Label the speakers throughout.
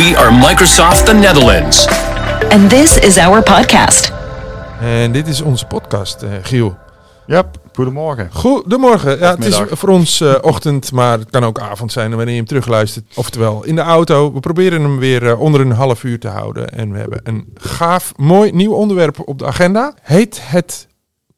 Speaker 1: We are Microsoft the Netherlands.
Speaker 2: And this is our podcast.
Speaker 3: En dit is onze podcast, eh, Giel.
Speaker 4: Yep, goedemorgen.
Speaker 3: Goedemorgen. Ja, het is voor ons eh, ochtend, maar het kan ook avond zijn wanneer je hem terugluistert. Oftewel in de auto. We proberen hem weer eh, onder een half uur te houden. En we hebben een gaaf, mooi nieuw onderwerp op de agenda. Heet het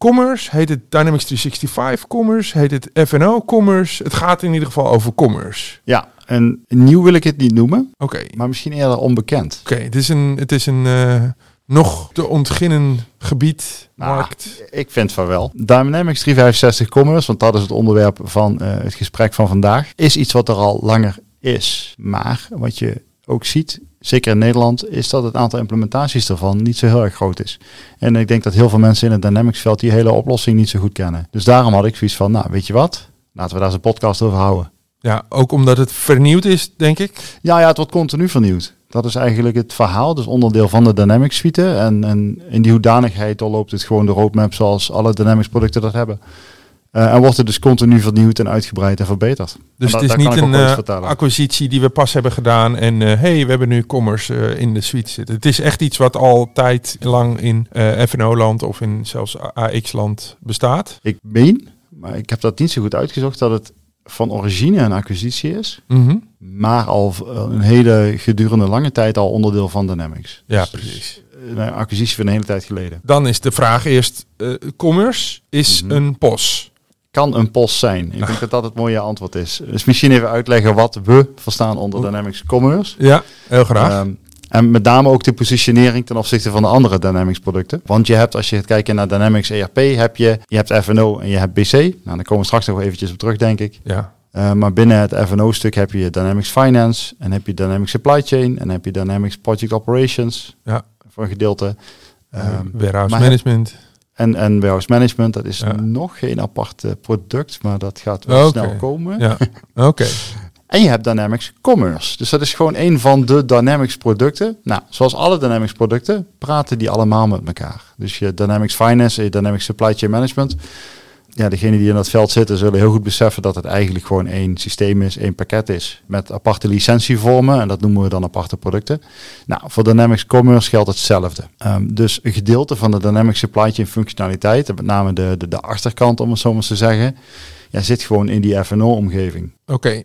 Speaker 3: Commerce? Heet het Dynamics 365 Commerce? Heet het F&O Commerce? Het gaat in ieder geval over Commerce.
Speaker 4: Ja, en nieuw wil ik het niet noemen,
Speaker 3: Oké.
Speaker 4: maar misschien eerder onbekend.
Speaker 3: Oké, het is een, het is een eh, nog te ontginnen gebied,
Speaker 4: Nou,
Speaker 3: markt.
Speaker 4: Ik vind van wel. Dynamics 365 Commerce, want dat is het onderwerp van eh, het gesprek van vandaag, is iets wat er al langer is. Maar wat je ook ziet, zeker in Nederland, is dat het aantal implementaties ervan niet zo heel erg groot is. En ik denk dat heel veel mensen in het Dynamics veld die hele oplossing niet zo goed kennen. Dus daarom had ik zoiets van, nou weet je wat, laten we daar eens een podcast over houden.
Speaker 3: Ja, ook omdat het vernieuwd is, denk ik.
Speaker 4: Ja, ja, het wordt continu vernieuwd. Dat is eigenlijk het verhaal, dus onderdeel van de Dynamics suite. En, en in die hoedanigheid doorloopt het gewoon de roadmap zoals alle Dynamics producten dat hebben. Eh, en wordt het dus continu vernieuwd en uitgebreid en verbeterd.
Speaker 3: Dus
Speaker 4: En
Speaker 3: het is niet een eh, acquisitie die we pas hebben gedaan en eh hey, we hebben nu commerce in de suite zitten. Het is echt iets wat altijd lang in FNO-land of in zelfs AX-land bestaat.
Speaker 4: Ik meen, maar ik heb dat niet zo goed uitgezocht, dat het van origine een acquisitie is.
Speaker 3: Mhm.
Speaker 4: Maar al een hele gedurende lange tijd al onderdeel van Dynamics.
Speaker 3: Ja,
Speaker 4: Dus
Speaker 3: precies.
Speaker 4: Een acquisitie van een hele tijd geleden.
Speaker 3: Dan is de vraag eerst, eh, commerce is
Speaker 4: Mhm.
Speaker 3: een POS.
Speaker 4: Kan een post zijn? Ik denk dat dat het mooie antwoord is. Dus misschien even uitleggen wat we verstaan onder. Dynamics Commerce.
Speaker 3: Ja, heel graag.
Speaker 4: Ehm, en met name ook de positionering ten opzichte van de andere Dynamics producten. Want je hebt, als je gaat kijken naar Dynamics ERP, heb je, je hebt F&O en je hebt BC. Nou, daar komen we straks nog eventjes op terug, denk ik.
Speaker 3: ja.
Speaker 4: Eh, maar binnen het F&O stuk heb je Dynamics Finance en heb je Dynamics Supply Chain en heb je Dynamics Project Operations
Speaker 3: Ja.
Speaker 4: voor een gedeelte.
Speaker 3: Eh,
Speaker 4: Ehm,
Speaker 3: warehouse management.
Speaker 4: En, en warehouse management, dat is
Speaker 3: Ja.
Speaker 4: nog geen apart eh, product, maar dat gaat wel snel komen.
Speaker 3: Ja, oké.
Speaker 4: En je hebt Dynamics Commerce. Dus dat is gewoon een van de Dynamics producten. Nou, zoals alle Dynamics producten praten die allemaal met elkaar. Dus je Dynamics Finance en je Dynamics Supply Chain Management. Ja, degenen die in dat veld zitten zullen heel goed beseffen dat het eigenlijk gewoon één systeem is, één pakket is. Met aparte licentievormen en dat noemen we dan aparte producten. Nou, voor Dynamics Commerce geldt hetzelfde. Ehm, dus een gedeelte van de Dynamics Supply Chain functionaliteit, en met name de, de, de achterkant om het zo maar eens te zeggen, ja, zit gewoon in die F&O-omgeving.
Speaker 3: Oké,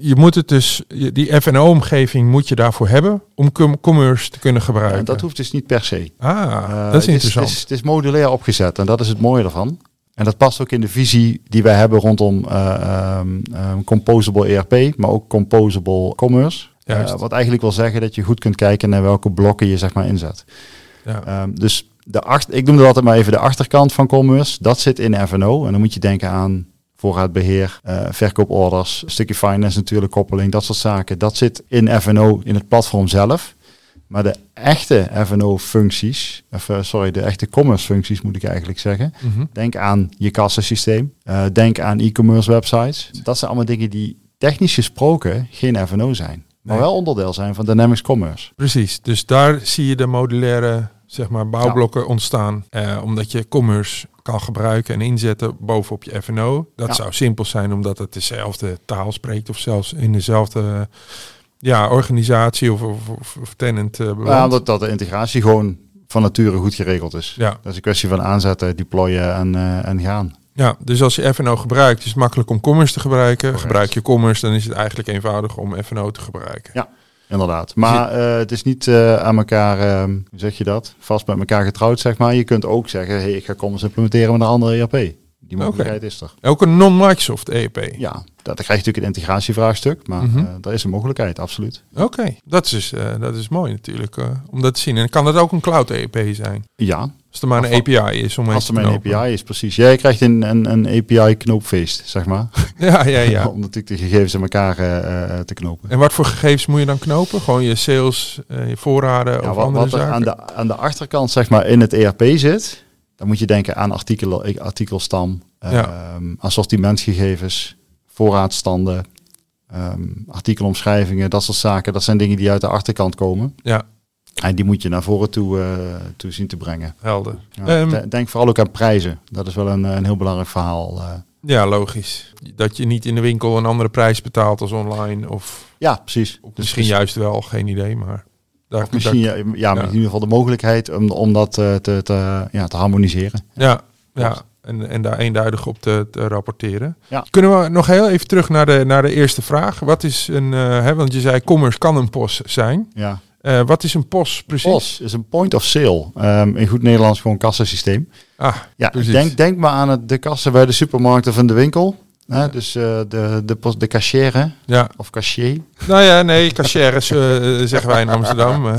Speaker 3: je moet het dus, die F&O-omgeving moet je daarvoor hebben om com- commerce te kunnen gebruiken.
Speaker 4: En dat hoeft dus niet per se.
Speaker 3: Ah,
Speaker 4: Eh,
Speaker 3: dat is
Speaker 4: het
Speaker 3: interessant.
Speaker 4: Het is, het is modulair opgezet en dat is het mooie ervan. En dat past ook in de visie die wij hebben rondom eh, ehm, ehm, composable ERP, maar ook composable commerce. Eh, wat eigenlijk wil zeggen dat je goed kunt kijken naar welke blokken je zeg maar inzet.
Speaker 3: ja.
Speaker 4: Ehm, dus de achter, ik noem dat altijd maar even de achterkant van commerce. Dat zit in F&O en dan moet je denken aan voorraadbeheer, eh, verkooporders, stukje finance natuurlijk, koppeling, dat soort zaken. Dat zit in F&O in het platform zelf. Maar de echte F&O-functies, of eh, sorry, de echte commerce-functies moet ik eigenlijk zeggen.
Speaker 3: Mhm.
Speaker 4: Denk aan je kassasysteem, eh, denk aan e-commerce websites. Dat zijn allemaal dingen die technisch gesproken geen F&O zijn. Maar
Speaker 3: Nee.
Speaker 4: wel onderdeel zijn van Dynamics Commerce.
Speaker 3: Precies, dus daar zie je de modulaire zeg maar, bouwblokken ontstaan. Eh, omdat je commerce kan gebruiken en inzetten bovenop je F&O. Dat
Speaker 4: Ja.
Speaker 3: zou simpel zijn omdat het dezelfde taal spreekt of zelfs in dezelfde ja, organisatie of, of, tenant eh
Speaker 4: Ja, omdat dat de integratie gewoon van nature goed geregeld is.
Speaker 3: Ja.
Speaker 4: Dat is een kwestie van aanzetten, deployen en, eh, en gaan.
Speaker 3: ja, dus als je F&O gebruikt, is het makkelijk om commerce te gebruiken.
Speaker 4: Correct.
Speaker 3: Gebruik je commerce, dan is het eigenlijk eenvoudig om F&O te gebruiken.
Speaker 4: Ja. Inderdaad. Maar eh, het is niet aan elkaar, hoe zeg je dat? Vast met elkaar getrouwd, zeg maar. Je kunt ook zeggen, hey, ik ga commerce implementeren met een andere ERP. Die mogelijkheid is er.
Speaker 3: Ook een non-Microsoft ERP.
Speaker 4: Ja, dat, dan krijg je natuurlijk een integratievraagstuk, maar daar is een mogelijkheid, absoluut.
Speaker 3: Oké, dat, is, dus, eh, dat is mooi natuurlijk eh, om dat te zien. En kan dat ook een cloud ERP zijn?
Speaker 4: Ja,
Speaker 3: Als er maar een API is om
Speaker 4: als er mijn
Speaker 3: knopen.
Speaker 4: API is, precies. Jij krijgt een, een, een API-knoopfeest, zeg maar.
Speaker 3: Ja, ja, ja.
Speaker 4: Om natuurlijk de gegevens in elkaar eh, eh, te knopen.
Speaker 3: En wat voor gegevens moet je dan knopen? Gewoon je sales, eh, je voorraden
Speaker 4: Ja,
Speaker 3: of
Speaker 4: wat,
Speaker 3: andere
Speaker 4: wat er
Speaker 3: zaken?
Speaker 4: aan de, aan de achterkant zeg maar in het ERP zit, dan moet je denken aan artikelen, artikelstam,
Speaker 3: Ja.
Speaker 4: ehm, assortimentgegevens, voorraadstanden, ehm, artikelomschrijvingen, dat soort zaken. Dat zijn dingen die uit de achterkant komen.
Speaker 3: Ja,
Speaker 4: En die moet je naar voren toe, eh, toe zien te brengen.
Speaker 3: Helder.
Speaker 4: Ja,
Speaker 3: Ehm,
Speaker 4: de- denk vooral ook aan prijzen. Dat is wel een, een heel belangrijk verhaal. eh.
Speaker 3: ja, logisch. Dat je niet in de winkel een andere prijs betaalt als online. Of,
Speaker 4: ja, precies.
Speaker 3: of
Speaker 4: Dus-
Speaker 3: misschien
Speaker 4: dus-
Speaker 3: juist wel, geen idee. Maar daar,
Speaker 4: Of misschien
Speaker 3: daar-
Speaker 4: ja, ja, in ieder geval de mogelijkheid om, om dat eh, te, te, ja, te harmoniseren.
Speaker 3: Ja, ja. En, en daar eenduidig op te, te rapporteren.
Speaker 4: Ja.
Speaker 3: Kunnen we nog heel even terug naar de, naar de eerste vraag? Wat is een, eh, hè, want je zei commerce kan een POS zijn.
Speaker 4: Ja.
Speaker 3: Eh, wat is een POS precies?
Speaker 4: POS is een point of sale. Ehm, in goed Nederlands gewoon kassasysteem.
Speaker 3: Ah,
Speaker 4: Ja,
Speaker 3: Precies.
Speaker 4: denk, denk maar aan het, de kassen bij de supermarkt of in de winkel. Hè, dus eh, de, de, pos- de
Speaker 3: ja.
Speaker 4: of cashier.
Speaker 3: Nou ja, nee, cashiers eh, zeggen wij in Amsterdam.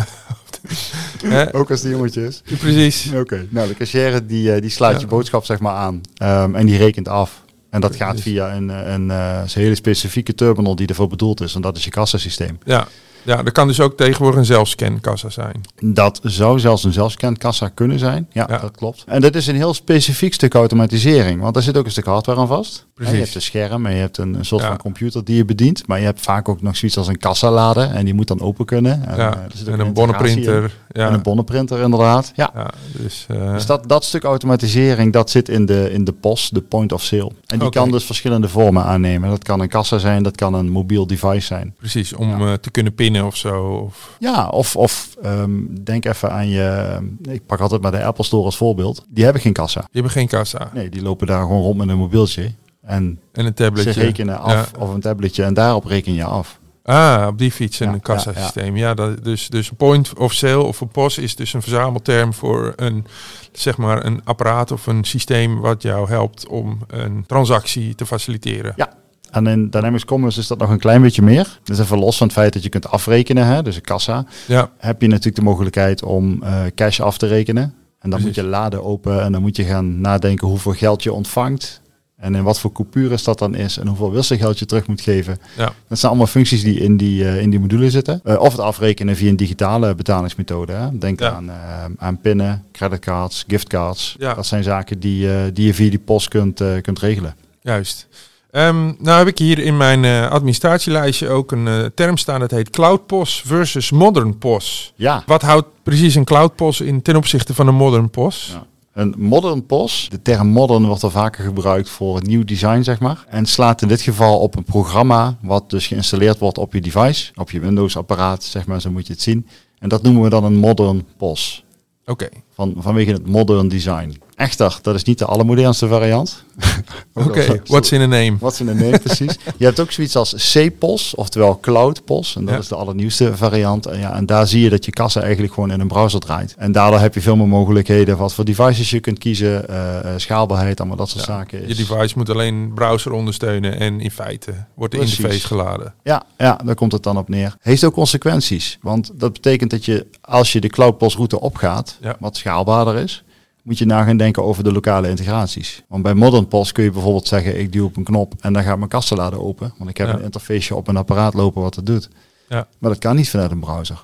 Speaker 3: eh.
Speaker 4: Ook als die jongetje is.
Speaker 3: precies.
Speaker 4: Oké. Nou, de cashier die, die sluit je boodschap zeg maar aan. Ehm, en die rekent af. En dat gaat via een, een, een hele specifieke terminal die ervoor bedoeld is. En dat is je kassasysteem.
Speaker 3: Ja. ja, er kan dus ook tegenwoordig een zelfscankassa zijn.
Speaker 4: Dat zou zelfs een zelfscankassa kunnen zijn. Ja,
Speaker 3: Ja.
Speaker 4: dat klopt. En dat is een heel specifiek stuk automatisering. Want daar zit ook een stuk hardware aan vast.
Speaker 3: Precies.
Speaker 4: Je hebt een scherm en je hebt een, een soort
Speaker 3: Ja.
Speaker 4: van computer die je bedient. Maar je hebt vaak ook nog zoiets als een kassalader. En die moet dan open kunnen. En,
Speaker 3: Ja.
Speaker 4: eh, er
Speaker 3: En een bonnenprinter. Ja.
Speaker 4: En een bonnenprinter inderdaad. Ja.
Speaker 3: ja, dus, eh,
Speaker 4: Dus dat, dat stuk automatisering, dat zit in de, in de POS, de point of sale. En die kan dus verschillende vormen aannemen. Dat kan een kassa zijn, dat kan een mobiel device zijn.
Speaker 3: precies, om eh, te kunnen pinnen of zo. Of,
Speaker 4: Ja, of, of ehm, denk even aan je... Ik pak altijd maar de Apple Store als voorbeeld. Die hebben geen kassa.
Speaker 3: je hebt geen kassa.
Speaker 4: Nee, die lopen daar gewoon rond met een mobieltje. En
Speaker 3: En een
Speaker 4: ze
Speaker 3: tabletje.
Speaker 4: rekenen af, of een tabletje. En daarop reken je af.
Speaker 3: Ah, op die fiets en
Speaker 4: Ja,
Speaker 3: een kassasysteem. Ja, dat, dus, dus een point of sale of een POS is dus een verzamelterm voor een, zeg maar, een apparaat of een systeem wat jou helpt om een transactie te faciliteren.
Speaker 4: Ja. En in Dynamics Commerce is dat nog een klein beetje meer. Dus even los van het feit dat je kunt afrekenen, hè, dus een kassa.
Speaker 3: Ja,
Speaker 4: heb je natuurlijk de mogelijkheid om eh, cash af te rekenen. En dan
Speaker 3: Precies.
Speaker 4: moet je laden open en dan moet je gaan nadenken hoeveel geld je ontvangt. En in wat voor coupures dat dan is en hoeveel wisselgeld je terug moet geven.
Speaker 3: ja,
Speaker 4: Dat zijn allemaal functies die in die, eh, in die module zitten. Eh, of het afrekenen via een digitale betalingsmethode. Hè. Denk
Speaker 3: Ja.
Speaker 4: aan, eh, aan pinnen, creditcards, giftcards.
Speaker 3: Ja.
Speaker 4: Dat zijn zaken die, die je via die post kunt, kunt regelen.
Speaker 3: juist. Ehm, nou heb ik hier in mijn administratielijstje ook een term staan. Dat heet Cloud POS versus Modern POS.
Speaker 4: Ja,
Speaker 3: Wat houdt precies een Cloud POS in ten opzichte van een Modern POS?
Speaker 4: Ja. Een modern POS, de term modern wordt al vaker gebruikt voor het nieuw design, zeg maar. En slaat in dit geval op een programma wat dus geïnstalleerd wordt op je device, op je Windows-apparaat, zeg maar, zo moet je het zien. En dat noemen we dan een modern POS,
Speaker 3: Oké,
Speaker 4: van, vanwege het modern design. Echter, dat is niet de allermodernste variant.
Speaker 3: Oké.
Speaker 4: zo-
Speaker 3: What's in a name?
Speaker 4: Wat ze nemen, precies. Je hebt ook zoiets als CPOS, oftewel Cloud POS. En dat
Speaker 3: Ja.
Speaker 4: is de allernieuwste variant. En, ja, en daar zie je dat je kassa eigenlijk gewoon in een browser draait. En daardoor heb je veel meer mogelijkheden. Wat voor devices je kunt kiezen. eh, eh, schaalbaarheid, allemaal dat soort
Speaker 3: Ja,
Speaker 4: zaken.
Speaker 3: Je device moet alleen browser ondersteunen en in feite wordt de interface geladen.
Speaker 4: Ja, ja, daar komt het dan op neer. Heeft ook consequenties. Want dat betekent dat je, als je de Cloud POS route opgaat,
Speaker 3: Ja.
Speaker 4: wat schaalbaarder is, moet je na gaan denken over de lokale integraties. Want bij Modern POS kun je bijvoorbeeld zeggen, ik duw op een knop en dan gaat mijn kassalader open. Want ik heb
Speaker 3: Ja.
Speaker 4: een interfaceje op een apparaat lopen wat het doet.
Speaker 3: Ja.
Speaker 4: Maar dat kan niet vanuit een browser.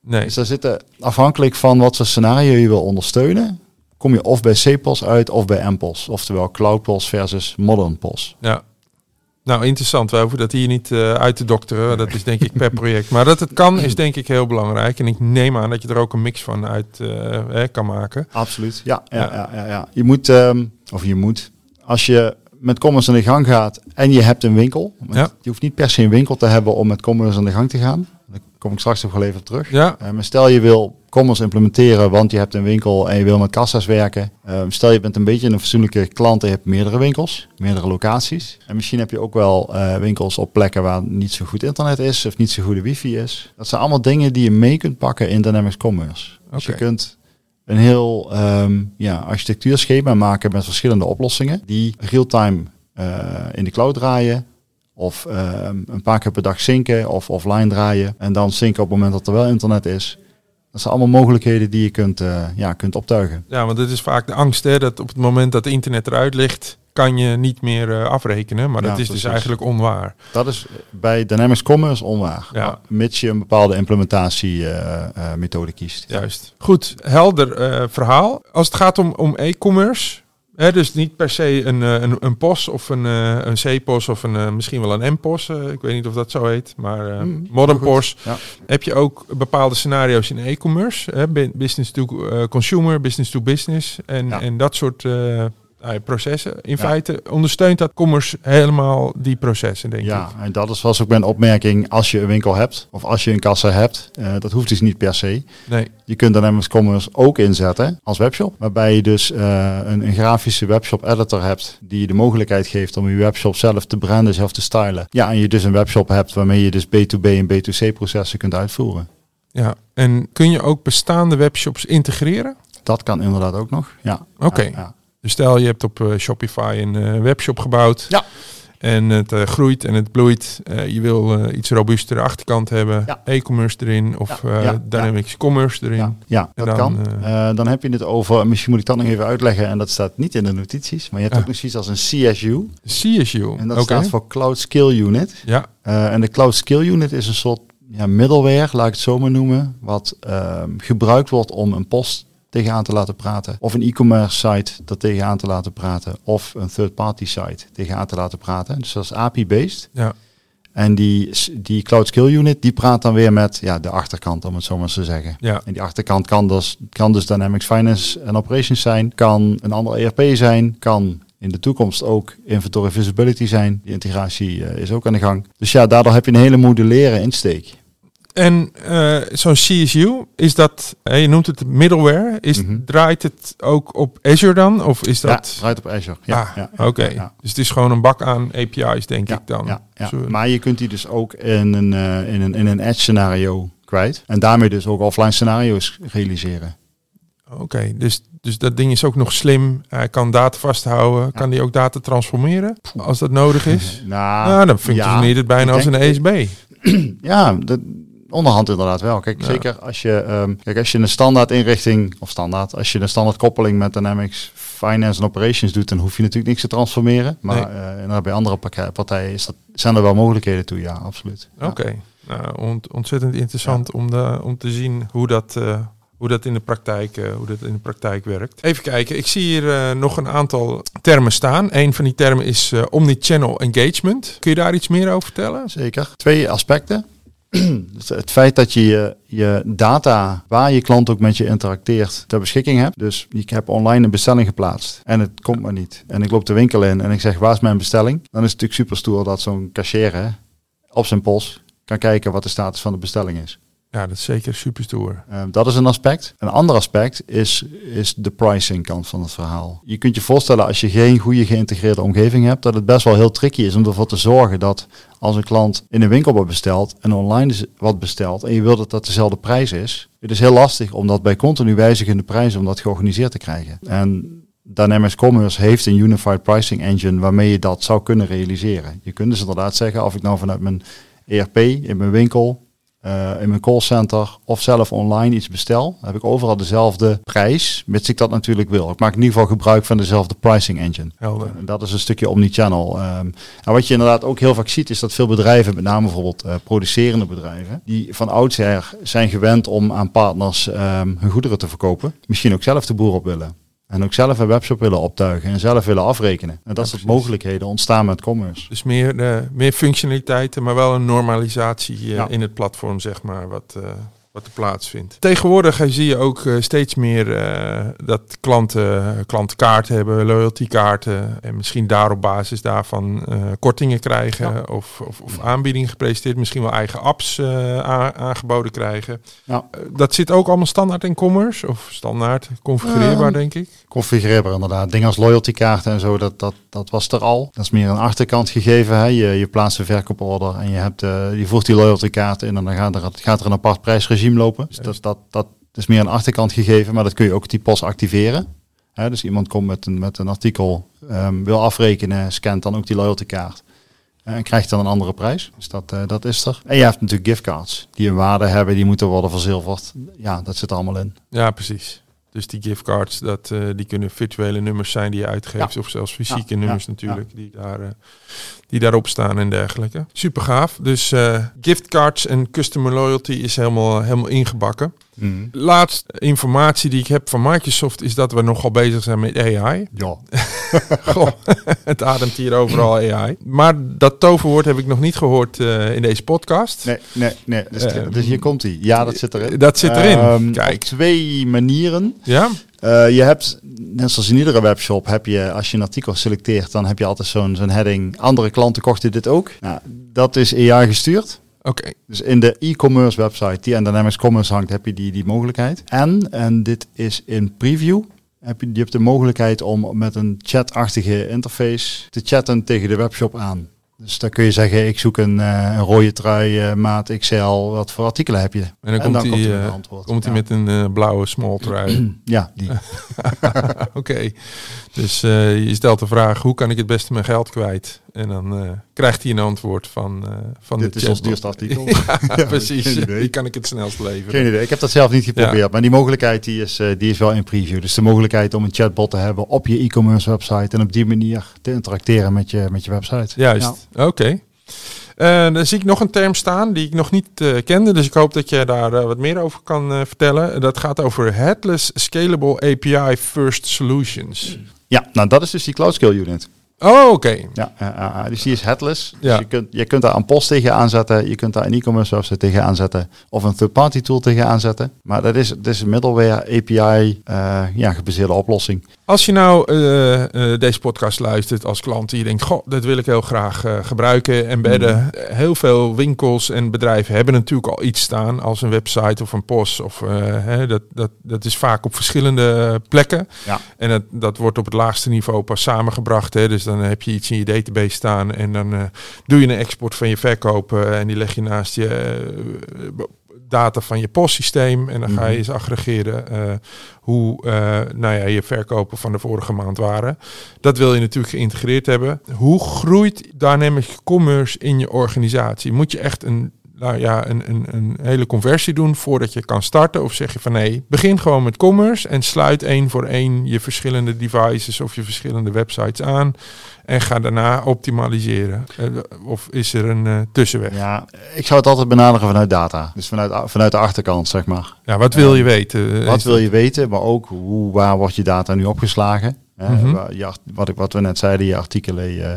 Speaker 3: Nee,
Speaker 4: Dus daar zitten, afhankelijk van wat voor scenario je wil ondersteunen, kom je of bij CPOS uit of bij MPOS. Oftewel Cloud POS versus Modern POS.
Speaker 3: ja. Nou, interessant. We hoeven dat hier niet eh, uit te dokteren. Dat is denk ik per project. Maar dat het kan is denk ik heel belangrijk. En ik neem aan dat je er ook een mix van uit eh, kan maken.
Speaker 4: Absoluut. Ja, ja,
Speaker 3: Ja.
Speaker 4: ja. ja. Je moet, ehm, of je moet, als je met commerce aan de gang gaat en je hebt een winkel.
Speaker 3: Ja.
Speaker 4: Je hoeft niet per se een winkel te hebben om met commerce aan de gang te gaan. Kom ik straks nog wel even terug.
Speaker 3: Ja,
Speaker 4: maar stel je wil commerce implementeren, want je hebt een winkel en je wil met kassa's werken. Ehm, stel je bent een beetje een fatsoenlijke klant en je hebt meerdere winkels, meerdere locaties. En misschien heb je ook wel eh, winkels op plekken waar niet zo goed internet is of niet zo goede wifi is. Dat zijn allemaal dingen die je mee kunt pakken in Dynamics Commerce. Dus je kunt een heel ehm, ja, architectuurschema maken met verschillende oplossingen die real-time eh, in de cloud draaien. Of ehm, een paar keer per dag zinken of offline draaien. En dan zinken op het moment dat er wel internet is. Dat zijn allemaal mogelijkheden die je kunt, eh, ja, kunt optuigen.
Speaker 3: ja, want het is vaak de angst hè, dat op het moment dat internet eruit ligt, kan je niet meer eh, afrekenen. Maar
Speaker 4: Ja,
Speaker 3: dat is
Speaker 4: precies.
Speaker 3: dus eigenlijk onwaar.
Speaker 4: Dat is bij Dynamics Commerce onwaar.
Speaker 3: Ja.
Speaker 4: Mits je een bepaalde implementatiemethode kiest.
Speaker 3: Juist. Goed, helder eh, verhaal. Als het gaat om, om e-commerce, Dus niet per se een, eh, een, een POS of een, eh, een C-POS of een, eh, misschien wel een M-POS. ik weet niet of dat zo heet. Maar
Speaker 4: Mm,
Speaker 3: Modern. POS
Speaker 4: Ja.
Speaker 3: heb je ook bepaalde scenario's in e-commerce. Business to consumer, business to business. En,
Speaker 4: Ja.
Speaker 3: en dat soort processen. In
Speaker 4: Ja.
Speaker 3: feite ondersteunt dat commerce helemaal die processen, denk
Speaker 4: Ja,
Speaker 3: ik.
Speaker 4: en dat is was ook mijn opmerking. Als je een winkel hebt of als je een kassa hebt, eh, dat hoeft dus niet per se.
Speaker 3: Nee,
Speaker 4: Je kunt Dynamics Commerce ook inzetten als webshop. Waarbij je dus eh, een, een grafische webshop editor hebt die je de mogelijkheid geeft om je webshop zelf te branden, zelf te stylen. Ja, en je dus een webshop hebt waarmee je dus B2B en B2C processen kunt uitvoeren.
Speaker 3: ja. En kun je ook bestaande webshops integreren?
Speaker 4: Dat kan inderdaad ook nog. Ja.
Speaker 3: Oké.
Speaker 4: Ja, ja.
Speaker 3: Dus stel je hebt op eh, Shopify een eh, webshop gebouwd.
Speaker 4: Ja.
Speaker 3: En het eh, groeit en het bloeit. Je wil iets robuustere achterkant hebben.
Speaker 4: Ja.
Speaker 3: E-commerce erin of
Speaker 4: Ja, ja,
Speaker 3: Dynamics Commerce erin.
Speaker 4: Ja, dat
Speaker 3: dan,
Speaker 4: kan. dan heb je het over, misschien moet ik dat nog even uitleggen, en dat staat niet in de notities, maar je hebt ook nog zoiets als een CSU.
Speaker 3: CSU.
Speaker 4: En dat
Speaker 3: Oké.
Speaker 4: staat voor Cloud Skill Unit.
Speaker 3: Ja,
Speaker 4: en de Cloud Skill Unit is een soort ja, middleware, laat ik het zo maar noemen, wat ehm, gebruikt wordt om een post tegenaan te laten praten. Of een e-commerce site dat tegenaan te laten praten. Of een third-party site tegenaan te laten praten. Dus dat is API-based.
Speaker 3: ja.
Speaker 4: En die, die Cloud Skill Unit, die praat dan weer met ja, de achterkant, om het zo maar eens te zeggen.
Speaker 3: ja.
Speaker 4: En die achterkant kan dus, kan dus Dynamics Finance en Operations zijn, kan een ander ERP zijn, kan in de toekomst ook Inventory Visibility zijn. Die integratie eh, is ook aan de gang. Dus ja, daardoor heb je een hele modulaire insteek.
Speaker 3: En eh, zo'n CSU, is dat, eh, je noemt het middleware, is,
Speaker 4: Mhm.
Speaker 3: draait het ook op Azure dan? Of is
Speaker 4: Ja,
Speaker 3: dat...
Speaker 4: draait op Azure. Ja,
Speaker 3: ah,
Speaker 4: ja, ja,
Speaker 3: oké.
Speaker 4: ja.
Speaker 3: Dus het is gewoon een bak aan API's, denk
Speaker 4: Ja,
Speaker 3: ik dan.
Speaker 4: ja, ja. Maar je kunt die dus ook in een, eh, in een, in een edge scenario kwijt. En daarmee dus ook offline scenario's realiseren.
Speaker 3: Oké, dus, dus dat ding is ook nog slim. Hij kan data vasthouden. Kan die ook data transformeren als dat nodig is?
Speaker 4: Nou,
Speaker 3: nou, dan functioneert het bijna als een ESB.
Speaker 4: Ja, de, onderhand inderdaad wel. Kijk,
Speaker 3: Ja.
Speaker 4: zeker als je, ehm, kijk, als je een standaard inrichting, of standaard, als je een standaard koppeling met Dynamics Finance en Operations doet, dan hoef je natuurlijk niks te transformeren. Maar
Speaker 3: Nee.
Speaker 4: eh, inderdaad, bij andere partijen is dat, zijn er wel mogelijkheden toe, ja, absoluut. Ja.
Speaker 3: Oké, nou, ont- ontzettend interessant om, de, om te zien hoe dat, eh, hoe dat in de praktijk, eh, hoe dat in de praktijk werkt. Even kijken, ik zie hier eh, nog een aantal termen staan. Een van die termen is eh, omnichannel engagement. Kun je daar iets meer over vertellen?
Speaker 4: Zeker. Twee aspecten. Dus het feit dat je, je data, waar je klant ook met je interacteert, ter beschikking hebt. Dus ik heb online een bestelling geplaatst en het komt maar niet. En ik loop de winkel in en ik zeg, waar is mijn bestelling? Dan is het natuurlijk super stoer dat zo'n cashier op zijn pols kan kijken wat de status van de bestelling is.
Speaker 3: Ja, dat is zeker super stoer.
Speaker 4: Eh, dat is een aspect. Een ander aspect is, is de pricing kant van het verhaal. Je kunt je voorstellen als je geen goede geïntegreerde omgeving hebt, dat het best wel heel tricky is om ervoor te zorgen dat als een klant in een winkel wat bestelt en online wat bestelt en je wilt dat dat dezelfde prijs is, het is heel lastig om dat bij continu wijzigende prijzen om dat georganiseerd te krijgen. En Dynamics Commerce heeft een Unified Pricing Engine waarmee je dat zou kunnen realiseren. Je kunt dus inderdaad zeggen, of ik nou vanuit mijn ERP in mijn winkel eh, in mijn callcenter of zelf online iets bestel, heb ik overal dezelfde prijs, mits ik dat natuurlijk wil. Ik maak in ieder geval gebruik van dezelfde pricing engine.
Speaker 3: Helder.
Speaker 4: En dat is een stukje omnichannel. Ehm en wat je inderdaad ook heel vaak ziet, is dat veel bedrijven, met name bijvoorbeeld eh, producerende bedrijven, die van oudsher zijn gewend om aan partners ehm, hun goederen te verkopen, misschien ook zelf de boer op willen. En ook zelf een webshop willen optuigen en zelf willen afrekenen. En dat
Speaker 3: Ja,
Speaker 4: soort mogelijkheden ontstaan met commerce.
Speaker 3: Dus meer, eh, meer functionaliteiten, maar wel een normalisatie eh,
Speaker 4: Ja.
Speaker 3: in het platform, zeg maar, wat, eh, wat er plaatsvindt. Tegenwoordig eh, zie je ook eh, steeds meer eh, dat klanten klantenkaarten hebben, loyaltykaarten. En misschien daar op basis daarvan eh, kortingen krijgen
Speaker 4: Ja.
Speaker 3: of, of, of aanbiedingen gepresenteerd. Misschien wel eigen apps eh, aangeboden krijgen.
Speaker 4: Ja.
Speaker 3: Eh, dat zit ook allemaal standaard in commerce of standaard configureerbaar, denk ik.
Speaker 4: configureerbaar inderdaad. Dingen als loyaltykaarten en zo, dat, dat, dat was er al. Dat is meer een achterkant gegeven. Hè. Je, je plaatst een verkooporder en je, hebt, eh, je voert die loyaltykaart in en dan gaat er, gaat er een apart prijsregime lopen. Dus dat, dat, dat is meer een achterkant gegeven, maar dat kun je ook typos activeren. Hè, dus iemand komt met een, met een artikel, ehm, wil afrekenen, scant dan ook die loyaltykaart. eh, En krijgt dan een andere prijs. Dus dat, eh, dat is er. En je hebt natuurlijk giftcards die een waarde hebben, die moeten worden verzilverd. Ja, dat zit er allemaal in.
Speaker 3: Ja, precies. Dus die giftcards, dat, eh, die kunnen virtuele nummers zijn die je uitgeeft.
Speaker 4: Ja.
Speaker 3: Of zelfs fysieke
Speaker 4: Ja,
Speaker 3: nummers
Speaker 4: ja,
Speaker 3: natuurlijk, Die, daar, eh, die daarop staan en dergelijke. Super gaaf. Dus eh, giftcards en customer loyalty is helemaal, helemaal ingebakken. Laatst informatie die ik heb van Microsoft is dat we nogal bezig zijn met AI.
Speaker 4: Ja.
Speaker 3: Goh, het ademt hier overal AI. Maar dat toverwoord heb ik nog niet gehoord eh, in deze podcast.
Speaker 4: Nee, nee, nee. Dus,
Speaker 3: Eh,
Speaker 4: dus hier komt hij. Ja, dat zit erin.
Speaker 3: dat zit erin.
Speaker 4: Ehm,
Speaker 3: Kijk.
Speaker 4: Op twee manieren.
Speaker 3: Ja?
Speaker 4: Eh, je hebt, net zoals in iedere webshop, heb je, als je een artikel selecteert, dan heb je altijd zo'n zo'n heading. Andere klanten kochten dit ook. Nou, dat is AI gestuurd.
Speaker 3: Oké.
Speaker 4: Dus in de e-commerce website die aan Dynamics Commerce hangt, heb je die, die mogelijkheid. En, en dit is in preview, heb je, je hebt de mogelijkheid om met een chatachtige interface te chatten tegen de webshop aan. Dus dan kun je zeggen, ik zoek een, eh, een rode trui, eh, maat XL, wat voor artikelen heb je?
Speaker 3: En dan, komt hij
Speaker 4: met
Speaker 3: eh,
Speaker 4: een antwoord.
Speaker 3: komt hij
Speaker 4: Ja.
Speaker 3: met een eh, blauwe small trui.
Speaker 4: Ja, die.
Speaker 3: Oké. Dus eh, je stelt de vraag, hoe kan ik het beste mijn geld kwijt? En dan eh, krijgt hij een antwoord van, eh van
Speaker 4: Dit
Speaker 3: de
Speaker 4: is ons duurste artikel.
Speaker 3: Ja, precies. Die kan ik het snelst leveren.
Speaker 4: Geen idee, ik heb dat zelf niet geprobeerd, maar die mogelijkheid die is, eh, die is wel in preview. Dus de mogelijkheid om een chatbot te hebben op je e-commerce website en op die manier te interacteren met je, met je website.
Speaker 3: Juist, oké. Dan zie ik nog een term staan die ik nog niet kende. Dus ik hoop dat jij daar wat meer over kan vertellen. Dat gaat over Headless Scalable API First Solutions.
Speaker 4: Ja, nou dat is dus die Cloud Scale Unit.
Speaker 3: Oh, oké.
Speaker 4: Ja, dus die is headless. Dus
Speaker 3: Ja.
Speaker 4: je, kunt, je kunt daar een post tegen aanzetten, je kunt daar een e-commerce website tegen aanzetten of een third-party tool tegen aanzetten. Maar dat is, dat is een middleware API eh, ja, gebaseerde oplossing.
Speaker 3: Als je nou eh, eh, deze podcast luistert als klant die denkt, goh, dat wil ik heel graag gebruiken, embedden. Eh, Heel veel winkels en bedrijven hebben natuurlijk al iets staan als een website of een post. Of, hè, dat, dat, dat is vaak op verschillende plekken.
Speaker 4: Ja.
Speaker 3: En dat, dat wordt op het laagste niveau pas samengebracht. Hè. Dus dan heb je iets in je database staan en dan eh, doe je een export van je verkoop eh, en die leg je naast je eh, data van je postsysteem. En dan ga je eens aggregeren eh, hoe eh, nou ja, je verkopen van de vorige maand waren. Dat wil je natuurlijk geïntegreerd hebben. Hoe groeit Dynamic Commerce in je organisatie? Moet je echt een, nou ja, een, een, een hele conversie doen voordat je kan starten? Of zeg je van nee, begin gewoon met commerce en sluit één voor één je verschillende devices of je verschillende websites aan. En ga daarna optimaliseren. Eh, Of is er een eh, tussenweg? Ja.
Speaker 4: Ja, ik zou het altijd benaderen vanuit data. Dus vanuit, vanuit de achterkant, zeg maar.
Speaker 3: wat wil je weten?
Speaker 4: Wat wil je weten, maar ook hoe, waar wordt je data nu opgeslagen? Je art- wat, ik, wat we net zeiden, je artikelen, je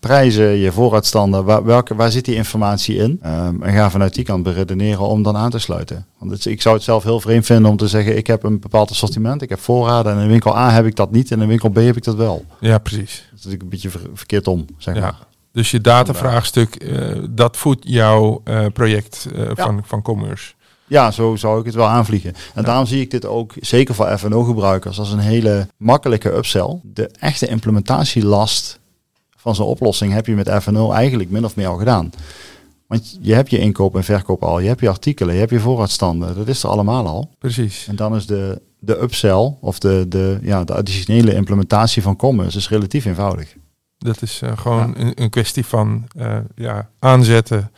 Speaker 4: prijzen, je voorraadstanden, waar, welke, waar zit die informatie in? Ehm, en ga vanuit die kant beredeneren om dan aan te sluiten. Want het, ik zou het zelf heel vreemd vinden om te zeggen, ik heb een bepaald assortiment, ik heb voorraden en in winkel A heb ik dat niet en in winkel B heb ik dat wel.
Speaker 3: Ja, precies.
Speaker 4: Dat is een beetje ver- verkeerd om, zeg
Speaker 3: Ja.
Speaker 4: maar.
Speaker 3: Dus je datavraagstuk, eh, dat voedt jouw eh, project eh, van, van commerce.
Speaker 4: Ja, zo zou ik het wel aanvliegen. En daarom zie ik dit ook, zeker voor F&O-gebruikers, als een hele makkelijke upsell. De echte implementatielast van zo'n oplossing heb je met F&O eigenlijk min of meer al gedaan. Want je hebt je inkoop en verkoop al, je hebt je artikelen, je hebt je voorraadstanden, dat is er allemaal al.
Speaker 3: Precies.
Speaker 4: En dan is de, de upsell of de, de, ja, de additionele implementatie van commerce is relatief eenvoudig.
Speaker 3: Dat is eh, gewoon een, een kwestie van eh, ja, aanzetten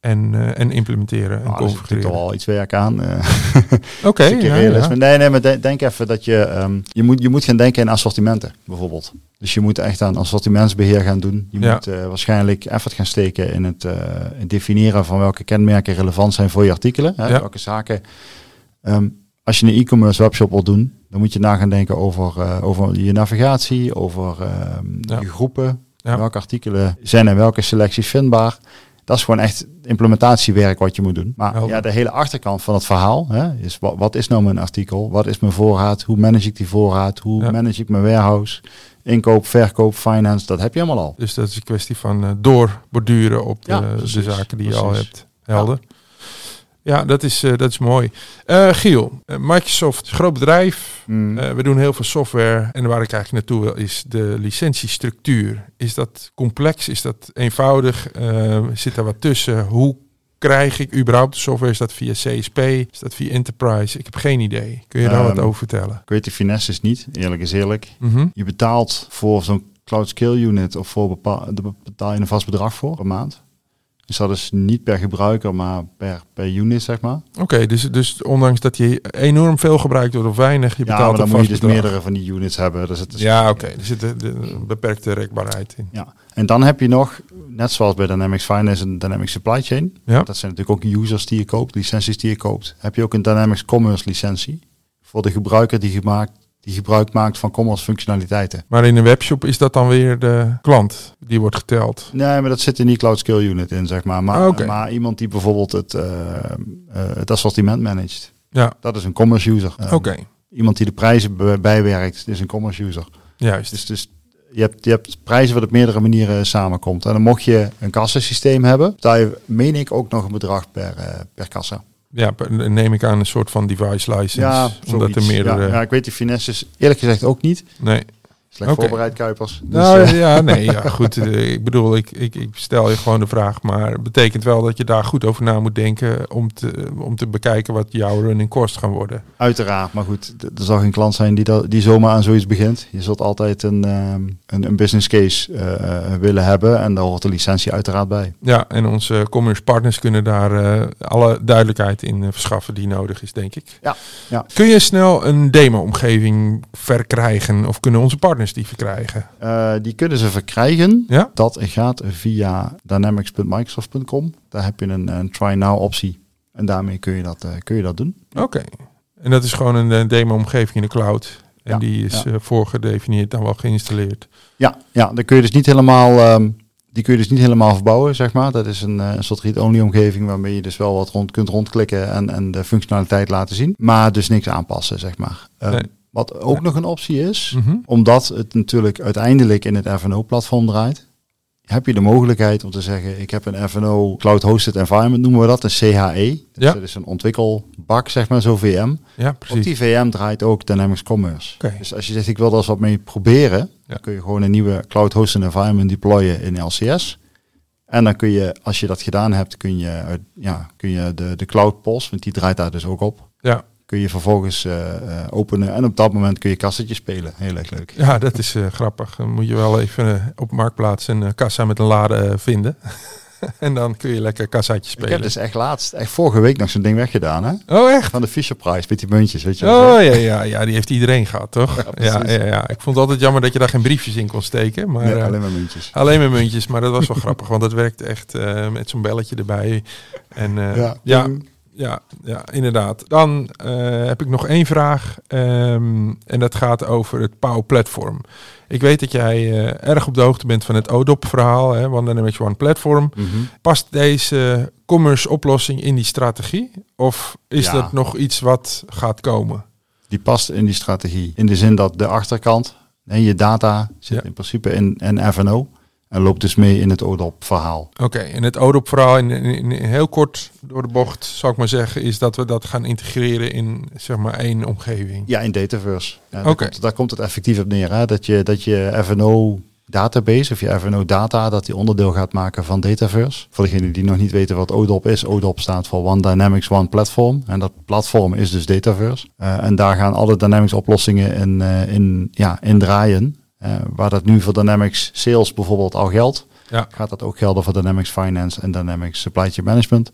Speaker 3: en, eh, en implementeren en
Speaker 4: Nou, daar zit natuurlijk
Speaker 3: configureren.
Speaker 4: al iets werk aan. eh.
Speaker 3: Oké,
Speaker 4: Een stukje
Speaker 3: ja, ja.
Speaker 4: Nee, nee, maar de- denk even dat je, ehm, je, moet, je moet gaan denken in assortimenten, bijvoorbeeld. Dus je moet echt aan assortimentsbeheer gaan doen. Je
Speaker 3: Ja.
Speaker 4: moet eh, waarschijnlijk effort gaan steken in het, het definiëren van welke kenmerken relevant zijn voor je artikelen. Hè,
Speaker 3: Ja.
Speaker 4: Welke zaken. Ehm, als je een e-commerce webshop wil doen, dan moet je na gaan denken over, over je navigatie, over ehm, je groepen. Welke artikelen zijn en welke selecties vindbaar. Dat is gewoon echt implementatiewerk wat je moet doen. Maar ja, de hele achterkant van het verhaal hè, is wat, wat is nou mijn artikel? Wat is mijn voorraad? Hoe manage ik die voorraad? Hoe
Speaker 3: Ja.
Speaker 4: manage ik mijn warehouse? Inkoop, verkoop, finance, dat heb je allemaal al.
Speaker 3: Dus dat is een kwestie van eh, doorborduren op de,
Speaker 4: Ja,
Speaker 3: de
Speaker 4: precies,
Speaker 3: zaken die je al hebt. Helder. Ja, dat, is, eh, dat is mooi. Eh, Giel, eh, Microsoft is een groot bedrijf.
Speaker 4: Mm.
Speaker 3: We doen heel veel software. En waar ik eigenlijk naartoe wil is de licentiestructuur. Is dat complex? Is dat eenvoudig? Zit daar wat tussen? Hoe krijg ik überhaupt de software? Is dat via CSP? Is dat via Enterprise? Ik heb geen idee. Kun je daar wat
Speaker 4: Ehm,
Speaker 3: over vertellen?
Speaker 4: Ik weet de finesse is niet, eerlijk is eerlijk.
Speaker 3: Mhm.
Speaker 4: Je betaalt voor zo'n cloud scale unit of voor bepaal, daar betaal je een vast bedrag voor per maand. Dus dat is niet per gebruiker, maar per, per unit, zeg maar.
Speaker 3: Oké, dus, dus ondanks dat je enorm veel gebruikt wordt of weinig, je
Speaker 4: Ja,
Speaker 3: betaalt
Speaker 4: maar dan moet je dus
Speaker 3: bedrag.
Speaker 4: meerdere van die units hebben. Dus het is,
Speaker 3: Ja, oké. Er zit een beperkte rekbaarheid in.
Speaker 4: Ja, en dan heb je nog, net zoals bij Dynamics Finance en Dynamics Supply Chain,
Speaker 3: Ja.
Speaker 4: dat zijn natuurlijk ook users die je koopt, licenties die je koopt, heb je ook een Dynamics Commerce licentie voor de gebruiker die, gemaakt, die gebruik maakt van commerce functionaliteiten.
Speaker 3: Maar in een webshop is dat dan weer de klant die wordt geteld.
Speaker 4: Nee, maar dat zit in die Cloud Scale Unit in, zeg maar. Maar,
Speaker 3: Ah,
Speaker 4: maar iemand die bijvoorbeeld het, eh, eh, het assortiment managt,
Speaker 3: Ja,
Speaker 4: dat is een commerce user. Eh,
Speaker 3: oké.
Speaker 4: Iemand die de prijzen bij- bijwerkt, is een commerce user.
Speaker 3: Juist.
Speaker 4: Dus, dus je, hebt, je hebt prijzen wat op meerdere manieren samenkomt. En dan mocht je een kassasysteem hebben, betaal je, meen ik, ook nog een bedrag per, per kassa.
Speaker 3: Ja, neem ik aan een soort van device license. omdat er meerdere...
Speaker 4: Ja, ja, ik weet die finesses eerlijk gezegd ook niet.
Speaker 3: Nee.
Speaker 4: Slecht voorbereid, Kuipers. Dus,
Speaker 3: nou
Speaker 4: eh,
Speaker 3: ja, nee, ja, goed. eh, ik bedoel, ik, ik, ik stel je gewoon de vraag, maar het betekent wel dat je daar goed over na moet denken om te, om te bekijken wat jouw running cost gaan worden.
Speaker 4: Uiteraard, maar goed, er zal geen klant zijn die, dat, die zomaar aan zoiets begint. Je zult altijd een, ehm, een, een business case eh, willen hebben en daar hoort de licentie uiteraard bij.
Speaker 3: Ja, en onze commerce partners kunnen daar eh, alle duidelijkheid in verschaffen die nodig is, denk ik.
Speaker 4: Ja, ja.
Speaker 3: Kun je snel een demo-omgeving verkrijgen of kunnen onze partners die verkrijgen?
Speaker 4: Eh, die kunnen ze verkrijgen.
Speaker 3: Ja?
Speaker 4: Dat gaat via dynamics.microsoft.com. Daar heb je een, een try now optie. En daarmee kun je dat, eh, kun je dat doen.
Speaker 3: Oké. En dat is gewoon een demo-omgeving in de cloud. En
Speaker 4: Ja,
Speaker 3: die is
Speaker 4: ja.
Speaker 3: eh, voorgedefinieerd dan wel geïnstalleerd.
Speaker 4: Ja, ja, dan kun je dus niet helemaal, ehm, die kun je dus niet helemaal verbouwen, zeg maar. Dat is een, een soort read-only omgeving waarmee je dus wel wat rond kunt rondklikken en, en de functionaliteit laten zien. Maar dus niks aanpassen, zeg maar. Ehm,
Speaker 3: Nee.
Speaker 4: Wat ook nog een optie is,
Speaker 3: Mhm.
Speaker 4: omdat het natuurlijk uiteindelijk in het FNO-platform draait, heb je de mogelijkheid om te zeggen, ik heb een FNO Cloud Hosted Environment, noemen we dat, een CHE. Dus
Speaker 3: Ja.
Speaker 4: dat is een ontwikkelbak, zeg maar, zo VM.
Speaker 3: Ja,
Speaker 4: Op
Speaker 3: precies.
Speaker 4: die VM draait ook Dynamics Commerce. Dus als je zegt, ik wil daar eens wat mee proberen, dan kun je gewoon een nieuwe Cloud Hosted Environment deployen in LCS. En dan kun je, als je dat gedaan hebt, kun je, ja, kun je de, de Cloud POS, want die draait daar dus ook op,
Speaker 3: Ja.
Speaker 4: Kun je vervolgens eh, eh, openen. En op dat moment kun je kassetje spelen. Heel erg leuk.
Speaker 3: Ja, dat is eh, grappig. Dan moet je wel even op Marktplaats een kassa met een lade vinden. en dan kun je lekker kassaatje
Speaker 4: Ik
Speaker 3: spelen.
Speaker 4: heb dus echt laatst, echt vorige week nog zo'n ding weggedaan, hè?
Speaker 3: Oh, echt?
Speaker 4: Van de Fisher Price, met die muntjes, weet je wel.
Speaker 3: Oh ja, ja, ja, die heeft iedereen gehad, toch? Ja, ja, ja, Ik vond het altijd jammer dat je daar geen briefjes in kon steken. Maar,
Speaker 4: Nee, alleen maar muntjes.
Speaker 3: alleen maar muntjes, maar dat was wel grappig, want dat werkte echt met zo'n belletje erbij. En ja, ja, ja, inderdaad. Dan eh, heb ik nog één vraag ehm, en dat gaat over het Power Platform. Ik weet dat jij eh, erg op de hoogte bent van het ODOP-verhaal, hè, One Dynamics One Platform.
Speaker 4: Mhm.
Speaker 3: Past deze commerce oplossing in die strategie? Of is
Speaker 4: Ja.
Speaker 3: dat nog iets wat gaat komen?
Speaker 4: Die past in die strategie. In de zin dat de achterkant, en je data, zit
Speaker 3: Ja.
Speaker 4: in principe in, in FNO. En loopt dus mee in het ODOP-verhaal.
Speaker 3: Oké, en het ODOP-verhaal in, in, in heel kort door de bocht, zou ik maar zeggen, is dat we dat gaan integreren in zeg maar één omgeving.
Speaker 4: Ja, in Dataverse. Ja,
Speaker 3: Oké.
Speaker 4: daar, komt, daar komt het effectief op neer. Hè? Dat, je, dat je FNO database of je FNO data, dat die onderdeel gaat maken van Dataverse. Voor degenen die nog niet weten wat ODOP is. ODOP staat voor One Dynamics One Platform. En dat platform is dus Dataverse. Eh, en daar gaan alle Dynamics oplossingen in, eh, in, ja, in draaien. Eh, waar dat nu voor Dynamics Sales bijvoorbeeld al geldt.
Speaker 3: Ja.
Speaker 4: Gaat dat ook gelden voor Dynamics Finance en Dynamics Supply Chain Management.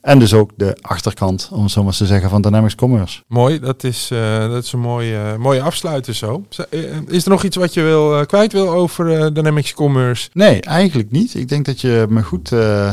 Speaker 4: En dus ook de achterkant, om het zo maar te zeggen, van Dynamics Commerce.
Speaker 3: Mooi, dat is, eh, dat is een mooie, mooie afsluiter zo. Eh, Is er nog iets wat je wil, kwijt wil over Dynamics Commerce?
Speaker 4: Nee, eigenlijk niet. Ik denk dat je me goed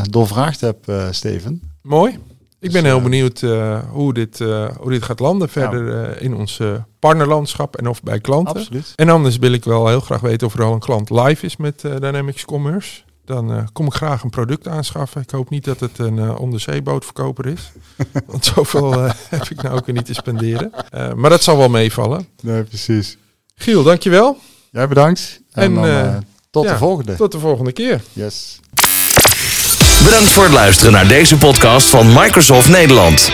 Speaker 4: doorvraagd hebt, Steven.
Speaker 3: Mooi. Ik ben
Speaker 4: Dus,
Speaker 3: heel
Speaker 4: eh,
Speaker 3: benieuwd eh, hoe, dit, eh, hoe dit gaat landen verder in ons partnerlandschap en of bij klanten.
Speaker 4: Absoluut.
Speaker 3: En anders wil ik wel heel graag weten of er al een klant live is met Dynamics Commerce. Dan kom ik graag een product aanschaffen. Ik hoop niet dat het een onderzeebootverkoper is. Want zoveel heb ik nou ook weer niet te spenderen. Maar dat zal wel meevallen.
Speaker 4: Nee, precies.
Speaker 3: Giel, dankjewel.
Speaker 4: Jij bedankt. En,
Speaker 3: En,
Speaker 4: dan, tot
Speaker 3: ja,
Speaker 4: de volgende.
Speaker 3: Tot de volgende keer.
Speaker 4: Yes.
Speaker 1: Bedankt voor het luisteren naar deze podcast van Microsoft Nederland.